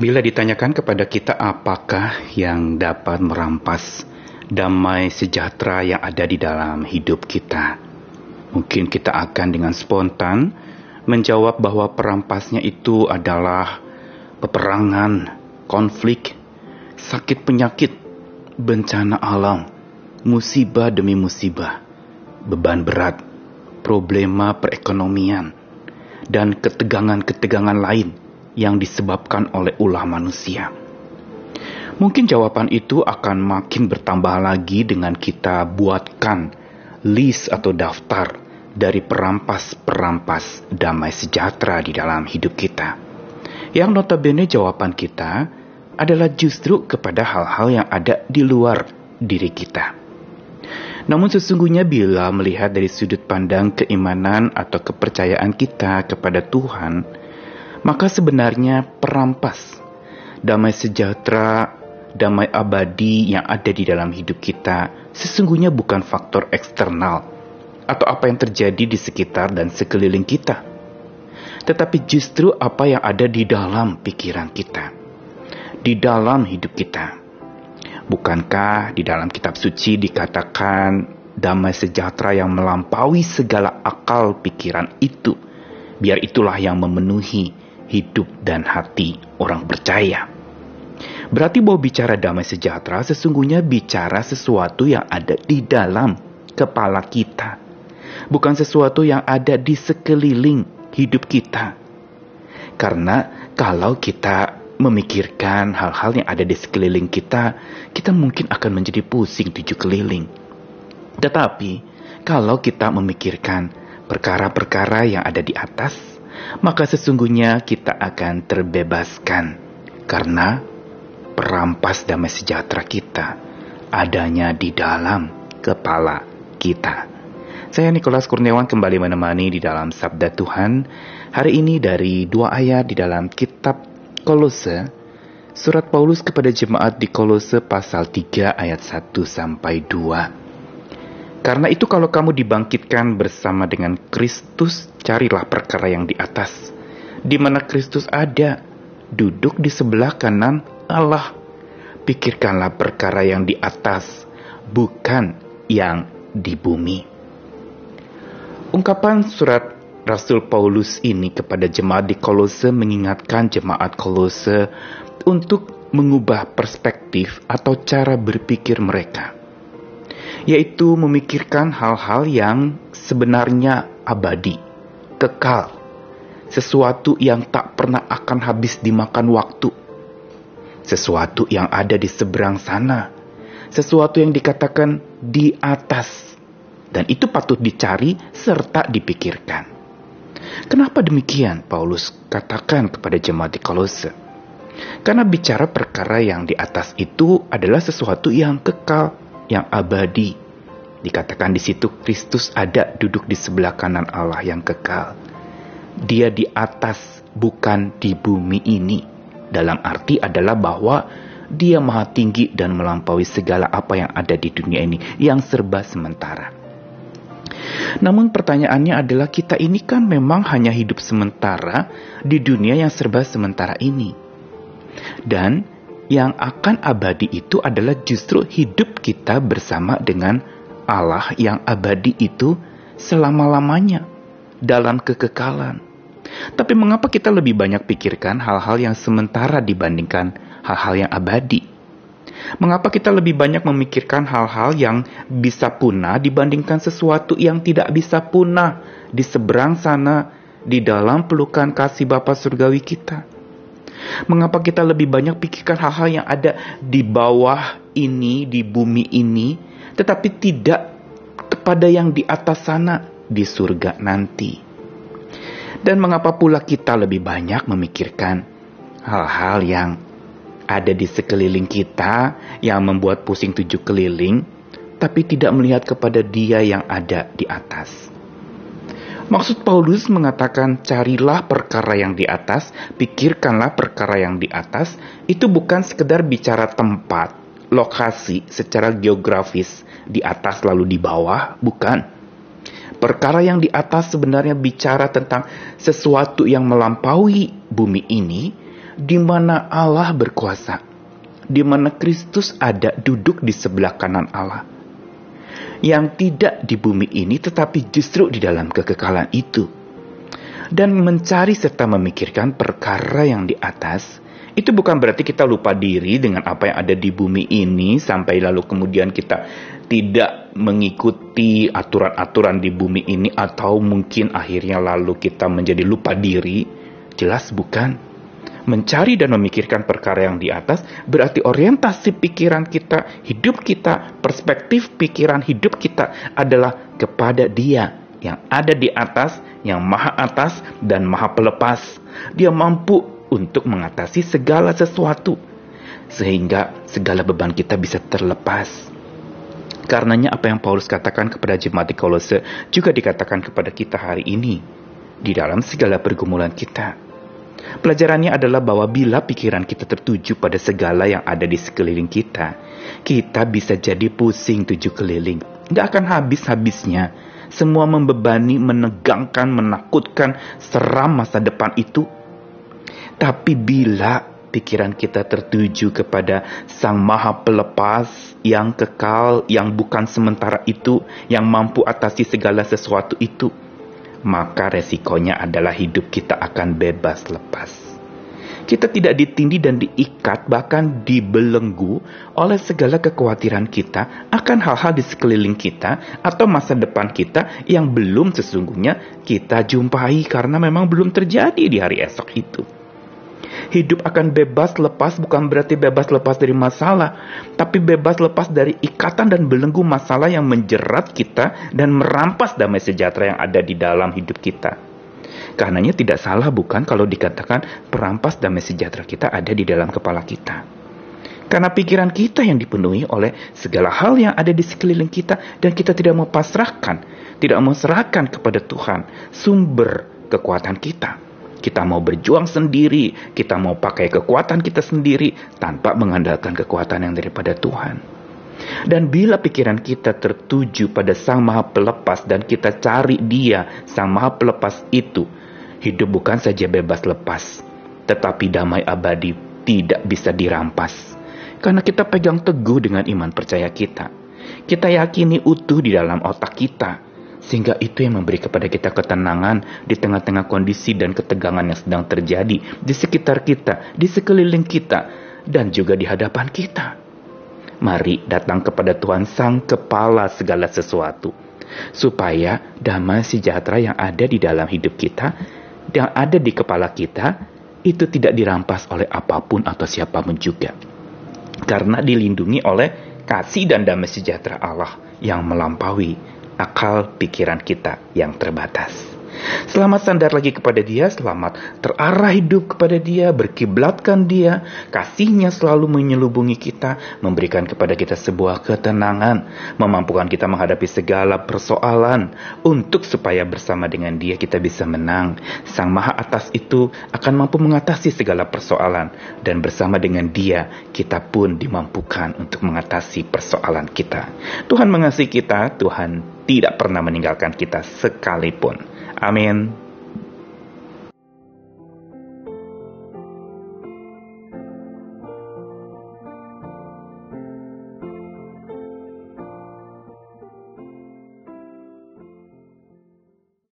Bila ditanyakan kepada kita apakah yang dapat merampas damai sejahtera yang ada di dalam hidup kita, mungkin kita akan dengan spontan menjawab bahwa perampasnya itu adalah peperangan, konflik, sakit penyakit, bencana alam, musibah demi musibah, beban berat, problema perekonomian, dan ketegangan-ketegangan lain yang disebabkan oleh ulah manusia. Mungkin jawaban itu akan makin bertambah lagi dengan kita buatkan list atau daftar dari perampas-perampas damai sejahtera di dalam hidup kita. Yang notabene jawaban kita adalah justru kepada hal-hal yang ada di luar diri kita. Namun sesungguhnya bila melihat dari sudut pandang keimanan atau kepercayaan kita kepada Tuhan, maka sebenarnya perampas damai sejahtera, damai abadi yang ada di dalam hidup kita sesungguhnya bukan faktor eksternal atau apa yang terjadi di sekitar dan sekeliling kita, tetapi justru apa yang ada di dalam pikiran kita, di dalam hidup kita. Bukankah di dalam kitab suci dikatakan damai sejahtera yang melampaui segala akal pikiran itu, biar itulah yang memenuhi hidup dan hati orang percaya. Berarti bahwa bicara damai sejahtera sesungguhnya bicara sesuatu yang ada di dalam kepala kita. Bukan sesuatu yang ada di sekeliling hidup kita. Karena kalau kita memikirkan hal-hal yang ada di sekeliling kita, kita mungkin akan menjadi pusing tujuh keliling. Tetapi, kalau kita memikirkan perkara-perkara yang ada di atas, maka sesungguhnya kita akan terbebaskan karena perampas damai sejahtera kita adanya di dalam kepala kita. Saya Nikolas Kurniawan kembali menemani di dalam Sabda Tuhan hari ini dari dua ayat di dalam kitab Kolose Surat Paulus kepada jemaat di Kolose pasal 3 ayat 1 sampai 2. Karena itu kalau kamu dibangkitkan bersama dengan Kristus, carilah perkara yang di atas, di mana Kristus ada, duduk di sebelah kanan Allah. Pikirkanlah perkara yang di atas, bukan yang di bumi. Ungkapan surat Rasul Paulus ini kepada jemaat di Kolose mengingatkan jemaat Kolose untuk mengubah perspektif atau cara berpikir mereka yaitu memikirkan hal-hal yang sebenarnya abadi, kekal, sesuatu yang tak pernah akan habis dimakan waktu, sesuatu yang ada di seberang sana, sesuatu yang dikatakan di atas, dan itu patut dicari serta dipikirkan. Kenapa demikian Paulus katakan kepada jemaat di Kolose? Karena bicara perkara yang di atas itu adalah sesuatu yang kekal, yang abadi. Dikatakan di situ Kristus ada duduk di sebelah kanan Allah yang kekal. Dia di atas bukan di bumi ini. Dalam arti adalah bahwa dia maha tinggi dan melampaui segala apa yang ada di dunia ini yang serba sementara. Namun pertanyaannya adalah kita ini kan memang hanya hidup sementara di dunia yang serba sementara ini. Dan yang akan abadi itu adalah justru hidup kita bersama dengan Allah yang abadi itu selama-lamanya dalam kekekalan. Tapi mengapa kita lebih banyak pikirkan hal-hal yang sementara dibandingkan hal-hal yang abadi? Mengapa kita lebih banyak memikirkan hal-hal yang bisa punah dibandingkan sesuatu yang tidak bisa punah di seberang sana di dalam pelukan kasih Bapa surgawi kita? Mengapa kita lebih banyak pikirkan hal-hal yang ada di bawah ini, di bumi ini, tetapi tidak kepada yang di atas sana, di surga nanti? Dan mengapa pula kita lebih banyak memikirkan hal-hal yang ada di sekeliling kita yang membuat pusing tujuh keliling, tapi tidak melihat kepada Dia yang ada di atas? Maksud Paulus mengatakan carilah perkara yang di atas, pikirkanlah perkara yang di atas, itu bukan sekedar bicara tempat, lokasi secara geografis di atas lalu di bawah, bukan. Perkara yang di atas sebenarnya bicara tentang sesuatu yang melampaui bumi ini di mana Allah berkuasa, di mana Kristus ada duduk di sebelah kanan Allah. Yang tidak di bumi ini tetapi justru di dalam kekekalan itu. Dan mencari serta memikirkan perkara yang di atas, itu bukan berarti kita lupa diri dengan apa yang ada di bumi ini sampai lalu kemudian kita tidak mengikuti aturan-aturan di bumi ini atau mungkin akhirnya lalu kita menjadi lupa diri. Jelas bukan mencari dan memikirkan perkara yang di atas, berarti orientasi pikiran kita, hidup kita, perspektif pikiran hidup kita adalah kepada Dia yang ada di atas, yang maha atas dan maha pelepas. Dia mampu untuk mengatasi segala sesuatu, sehingga segala beban kita bisa terlepas. Karenanya apa yang Paulus katakan kepada jemaat di Kolose juga dikatakan kepada kita hari ini di dalam segala pergumulan kita Pelajarannya adalah bahwa bila pikiran kita tertuju pada segala yang ada di sekeliling kita, kita bisa jadi pusing tujuh keliling. Gak akan habis-habisnya. Semua membebani, menegangkan, menakutkan, seram masa depan itu. Tapi bila pikiran kita tertuju kepada Sang Maha Pelepas yang kekal, yang bukan sementara itu, yang mampu atasi segala sesuatu itu, maka resikonya adalah hidup kita akan bebas lepas. Kita tidak ditindih dan diikat, bahkan dibelenggu oleh segala kekhawatiran kita akan hal-hal di sekeliling kita atau masa depan kita yang belum sesungguhnya kita jumpai karena memang belum terjadi di hari esok itu. Hidup akan bebas lepas bukan berarti bebas lepas dari masalah, tapi bebas lepas dari ikatan dan belenggu masalah yang menjerat kita dan merampas damai sejahtera yang ada di dalam hidup kita. Karenanya tidak salah bukan kalau dikatakan perampas damai sejahtera kita ada di dalam kepala kita. Karena pikiran kita yang dipenuhi oleh segala hal yang ada di sekeliling kita dan kita tidak mau pasrahkan, tidak mau serahkan kepada Tuhan sumber kekuatan kita. Kita mau berjuang sendiri, kita mau pakai kekuatan kita sendiri tanpa mengandalkan kekuatan yang daripada Tuhan. Dan bila pikiran kita tertuju pada Sang Maha Pelepas dan kita cari Dia, Sang Maha Pelepas itu, hidup bukan saja bebas lepas, tetapi damai abadi tidak bisa dirampas. Karena kita pegang teguh dengan iman percaya kita. Kita yakini utuh di dalam otak kita sehingga itu yang memberi kepada kita ketenangan di tengah-tengah kondisi dan ketegangan yang sedang terjadi di sekitar kita, di sekeliling kita, dan juga di hadapan kita. Mari datang kepada Tuhan Sang Kepala segala sesuatu, supaya damai sejahtera yang ada di dalam hidup kita, yang ada di kepala kita, itu tidak dirampas oleh apa pun atau siapa pun juga. Karena dilindungi oleh kasih dan damai sejahtera Allah yang melampaui akal pikiran kita yang terbatas. Selamat sandar lagi kepada dia, selamat terarah hidup kepada dia, berkiblatkan dia, kasihnya selalu menyelubungi kita, memberikan kepada kita sebuah ketenangan, memampukan kita menghadapi segala persoalan, untuk supaya bersama dengan dia kita bisa menang. Sang Maha Atas itu akan mampu mengatasi segala persoalan, dan bersama dengan dia kita pun dimampukan untuk mengatasi persoalan kita. Tuhan mengasihi kita, Tuhan tidak pernah meninggalkan kita sekalipun. Amin.